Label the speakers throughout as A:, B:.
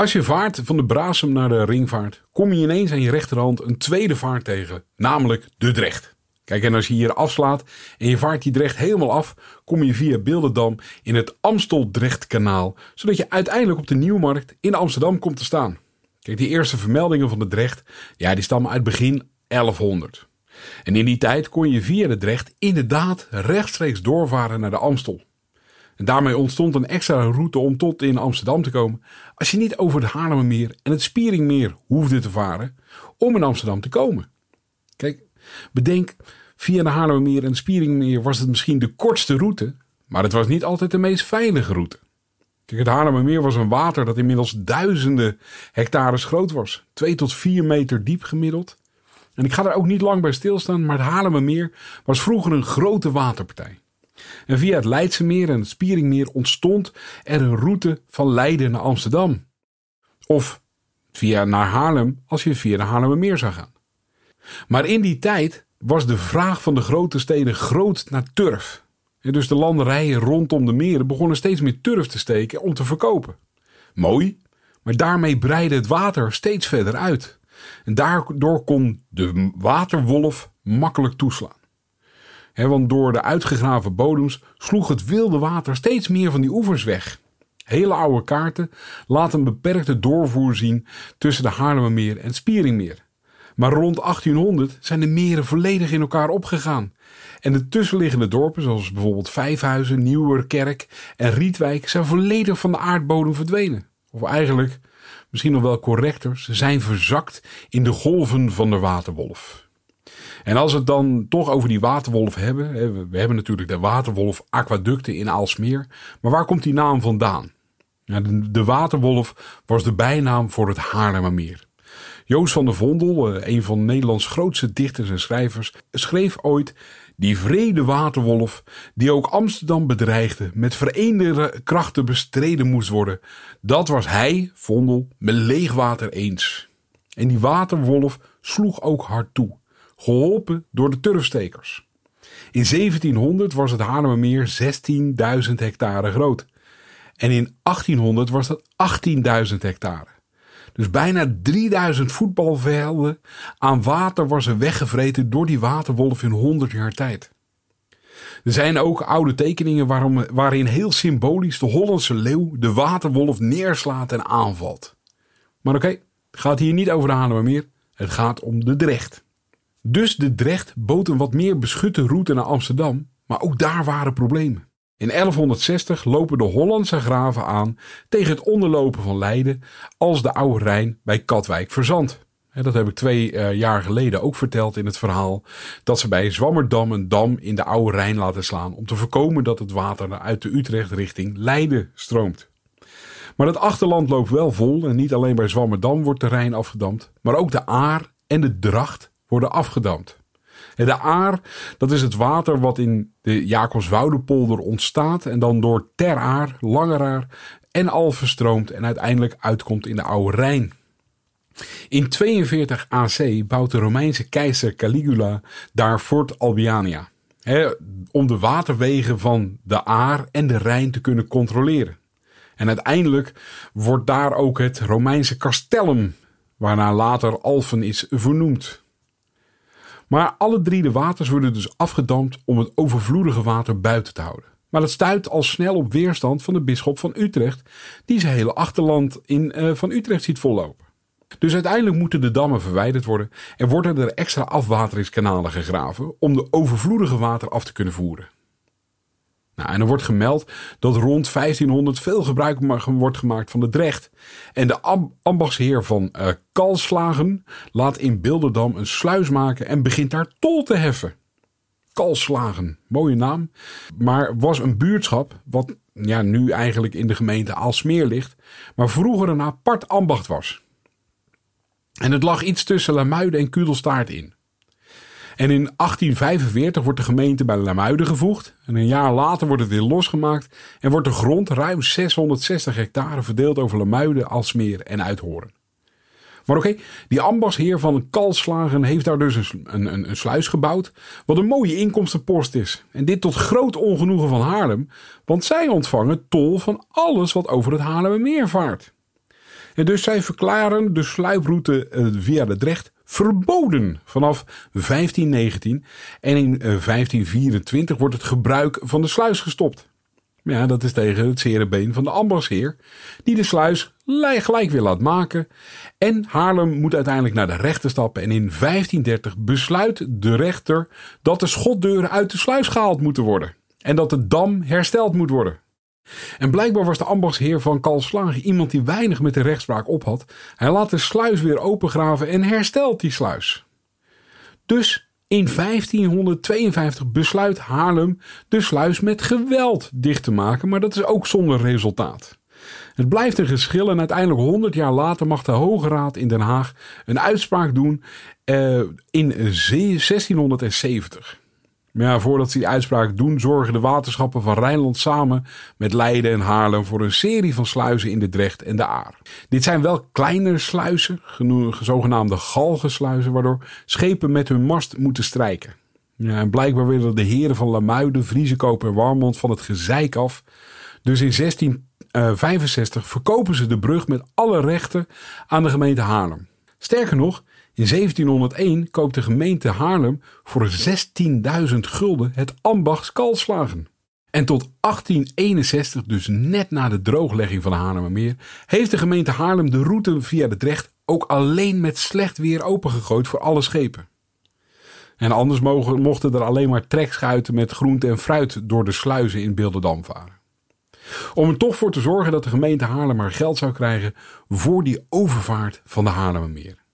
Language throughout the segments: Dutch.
A: Als je vaart van de Brasem naar de Ringvaart, kom je ineens aan je rechterhand een tweede vaart tegen, namelijk de Drecht. Kijk, en als je hier afslaat en je vaart die Drecht helemaal af, kom je via Beeldendam in het Amstel-Drechtkanaal, zodat je uiteindelijk op de Nieuwmarkt in Amsterdam komt te staan. Kijk, die eerste vermeldingen van de Drecht, ja, die stammen uit begin 1100. En in die tijd kon je via de Drecht inderdaad rechtstreeks doorvaren naar de Amstel. En daarmee ontstond een extra route om tot in Amsterdam te komen. Als je niet over het Haarlemmermeer en het Spieringmeer hoefde te varen om in Amsterdam te komen. Kijk, bedenk, via de Haarlemmermeer en het Spieringmeer was het misschien de kortste route, maar het was niet altijd de meest veilige route. Kijk, het Haarlemmermeer was een water dat inmiddels duizenden hectares groot was. Twee tot vier meter diep gemiddeld. En ik ga daar ook niet lang bij stilstaan, maar het Haarlemmermeer was vroeger een grote waterpartij. En via het Leidse meer en het Spieringmeer ontstond er een route van Leiden naar Amsterdam. Of via naar Haarlem als je via de Haarlemmermeer zou gaan. Maar in die tijd was de vraag van de grote steden groot naar turf. En dus de landerijen rondom de meren begonnen steeds meer turf te steken om te verkopen. Mooi, maar daarmee breidde het water steeds verder uit. En daardoor kon de waterwolf makkelijk toeslaan want door de uitgegraven bodems sloeg het wilde water steeds meer van die oevers weg. Hele oude kaarten laten een beperkte doorvoer zien tussen de Haarlemmermeer en het Spieringmeer. Maar rond 1800 zijn de meren volledig in elkaar opgegaan. En de tussenliggende dorpen, zoals bijvoorbeeld Vijfhuizen, Nieuwerkerk en Rietwijk, zijn volledig van de aardbodem verdwenen. Of eigenlijk, misschien nog wel correcter, ze zijn verzakt in de golven van de waterwolf. En als we het dan toch over die waterwolf hebben. We hebben natuurlijk de waterwolf aquaducten in Aalsmeer. Maar waar komt die naam vandaan? De waterwolf was de bijnaam voor het Haarlemmermeer. Joost van der Vondel, eh, een van Nederlands grootste dichters en schrijvers, schreef ooit die vrede waterwolf, die ook Amsterdam bedreigde, met vereende krachten bestreden moest worden. Dat was hij, Vondel, met leegwater eens. En die waterwolf sloeg ook hard toe geholpen door de turfstekers. In 1700 was het Haarlemmermeer 16.000 hectare groot. En in 1800 was dat 18.000 hectare. Dus bijna 3000 voetbalvelden aan water was er weggevreten door die waterwolf in 100 jaar tijd. Er zijn ook oude tekeningen waarin heel symbolisch de Hollandse leeuw de waterwolf neerslaat en aanvalt. Maar oké, het gaat hier niet over de Haarlemmermeer, het gaat om de Drecht. Dus de Drecht bood een wat meer beschutte route naar Amsterdam, maar ook daar waren problemen. In 1160 lopen de Hollandse graven aan tegen het onderlopen van Leiden als de Oude Rijn bij Katwijk verzandt. Dat heb ik twee uh, jaar geleden ook verteld in het verhaal. Dat ze bij Zwammerdam een dam in de Oude Rijn laten slaan. Om te voorkomen dat het water uit de Utrecht richting Leiden stroomt. Maar het achterland loopt wel vol. En niet alleen bij Zwammerdam wordt de Rijn afgedamd. Maar ook de Aar en de Dracht worden afgedamd. De Aar, dat is het water wat in de Jacobswoudepolder ontstaat en dan door Ter Aar, Langeraar en Alphen stroomt en uiteindelijk uitkomt in de Oude Rijn. In 42 AC bouwt de Romeinse keizer Caligula daar Fort Albiania. om de waterwegen van de Aar en de Rijn te kunnen controleren. En uiteindelijk wordt daar ook het Romeinse Castellum, waarna later Alphen is vernoemd. Maar alle drie de waters worden dus afgedamd om het overvloedige water buiten te houden. Maar dat stuit al snel op weerstand van de bisschop van Utrecht, die zijn hele achterland in, uh, van Utrecht ziet vollopen. Dus uiteindelijk moeten de dammen verwijderd worden en worden er extra afwateringskanalen gegraven om de overvloedige water af te kunnen voeren. Nou, en er wordt gemeld dat rond 1500 veel gebruik wordt gemaakt van de drecht. En de ambachtsheer van uh, Kalslagen laat in Bilderdam een sluis maken en begint daar tol te heffen. Kalslagen, mooie naam, maar was een buurtschap wat ja, nu eigenlijk in de gemeente Aalsmeer ligt, maar vroeger een apart ambacht was. En het lag iets tussen Lamuiden en Kudelstaart in. En in 1845 wordt de gemeente bij Lamuiden gevoegd. En een jaar later wordt het weer losgemaakt en wordt de grond ruim 660 hectare verdeeld over Lamuiden, Alsmeer en Uithoren. Maar oké, die ambachtsheer van Kalslagen heeft daar dus een, een, een, sluis gebouwd, wat een mooie inkomstenpost is. En dit tot groot ongenoegen van Haarlem, want zij ontvangen tol van alles wat over het Haarlemmermeer vaart. Dus zij verklaren de sluiproute uh, via de Drecht verboden vanaf 1519. En in 1524 wordt het gebruik van de sluis gestopt. Ja, dat is tegen het zere been van de ambachtsheer, die de sluis gelijk weer laat maken. En Haarlem moet uiteindelijk naar de rechter stappen. En in 1530 besluit de rechter dat de schotdeuren uit de sluis gehaald moeten worden. En dat de dam hersteld moet worden. En blijkbaar was de ambachtsheer van Kalslagen iemand die weinig met de rechtspraak op had. Hij laat de sluis weer opengraven en herstelt die sluis. Dus in 1552 besluit Haarlem de sluis met geweld dicht te maken, maar dat is ook zonder resultaat. Het blijft een geschil en uiteindelijk 100 jaar later mag de Hoge Raad in Den Haag een uitspraak doen uh, in 1670. Maar voordat ze die uitspraak doen, zorgen de waterschappen van Rijnland samen met Leiden en Haarlem voor een serie van sluizen in de Drecht en de Aar. Dit zijn wel kleinere sluizen, zogenaamde galgensluizen, waardoor schepen met hun mast moeten strijken. Ja, blijkbaar willen de heren van Lamuiden, Vriesekoop en Warmond van het gezeik af. Dus in 1665 verkopen ze de brug met alle rechten aan de gemeente Haarlem. Sterker nog, in 1701 koopt de gemeente Haarlem voor 16.000 gulden het ambacht Kalslagen. En tot 1861, dus net na de drooglegging van de Haarlemmermeer, heeft de gemeente Haarlem de route via de Drecht ook alleen met slecht weer opengegooid voor alle schepen. En anders mogen, mochten er alleen maar trekschuiten met groente en fruit door de sluizen in Beelderdam varen. Om er toch voor te zorgen dat de gemeente Haarlem maar geld zou krijgen voor die overvaart van de Haarlemmermeer.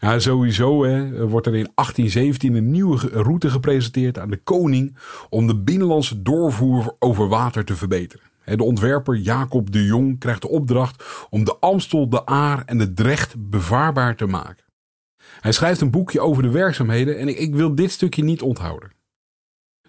A: Ja, sowieso hè, wordt er in 1817 een nieuwe route gepresenteerd aan de koning om de binnenlandse doorvoer over water te verbeteren. De ontwerper Jacob de Jong krijgt de opdracht om de Amstel, de Aar en de Drecht bevaarbaar te maken. Hij schrijft een boekje over de werkzaamheden en ik, wil dit stukje niet onthouden.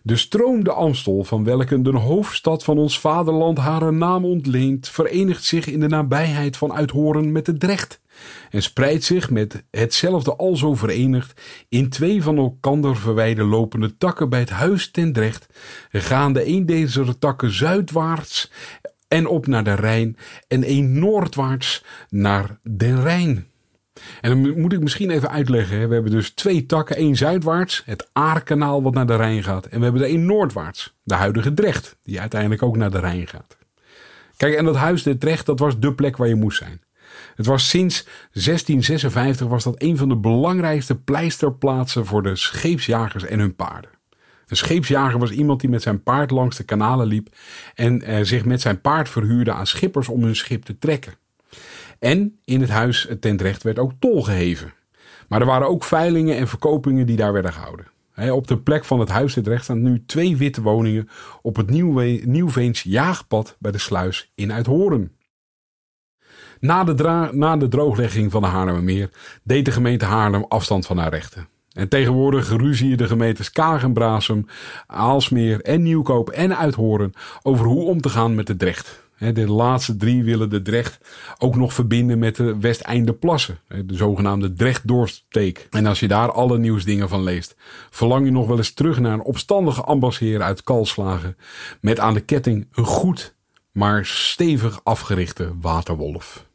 A: De stroom de Amstel, van welke de hoofdstad van ons vaderland haar naam ontleent, verenigt zich in de nabijheid van Uithoren met de Drecht en spreidt zich met hetzelfde alzo verenigd in twee van elkander verwijde lopende takken bij het huis ten Drecht, gaande een deze takken zuidwaarts en op naar de Rijn en een noordwaarts naar den Rijn. En dan moet ik misschien even uitleggen. We hebben dus twee takken. één zuidwaarts, het Aarkanaal wat naar de Rijn gaat. En we hebben er één noordwaarts, de huidige Drecht, die uiteindelijk ook naar de Rijn gaat. Kijk, en dat huis de Drecht, dat was de plek waar je moest zijn. Het was sinds 1656 was dat een van de belangrijkste pleisterplaatsen voor de scheepsjagers en hun paarden. Een scheepsjager was iemand die met zijn paard langs de kanalen liep en eh, zich met zijn paard verhuurde aan schippers om hun schip te trekken. En in het huis Tendrecht werd ook tol geheven. Maar er waren ook veilingen en verkopingen die daar werden gehouden. op de plek van het huis Tendrecht staan nu twee witte woningen op het Nieuwveens jaagpad bij de sluis in Uithoren. Na de, na de drooglegging van de Haarlemmermeer deed de gemeente Haarlem afstand van haar rechten. En tegenwoordig ruzien de gemeentes Kagen, Aalsmeer en Nieuwkoop en Uithoren over hoe om te gaan met de Drecht. De laatste drie willen de Drecht ook nog verbinden met de Westeinde Plassen, de zogenaamde Drechtdoorsteek. En als je daar alle nieuwsdingen van leest, verlang je nog wel eens terug naar een opstandige ambassadeur uit Kalslagen met aan de ketting een goed, maar stevig afgerichte waterwolf.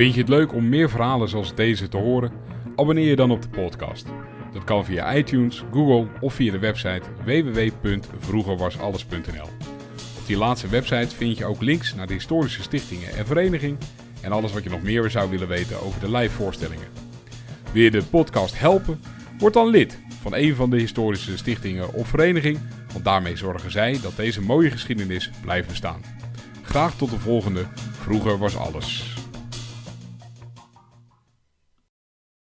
B: Vind je het leuk om meer verhalen zoals deze te horen? Abonneer je dan op de podcast. Dat kan via iTunes, Google of via de website www.vroegerwasalles.nl. Op die laatste website vind je ook links naar de historische stichtingen en vereniging en alles wat je nog meer zou willen weten over de live voorstellingen. Wil je de podcast helpen? Word dan lid van een van de historische stichtingen of vereniging, want daarmee zorgen zij dat deze mooie geschiedenis blijft bestaan. Graag tot de volgende. Vroeger was alles.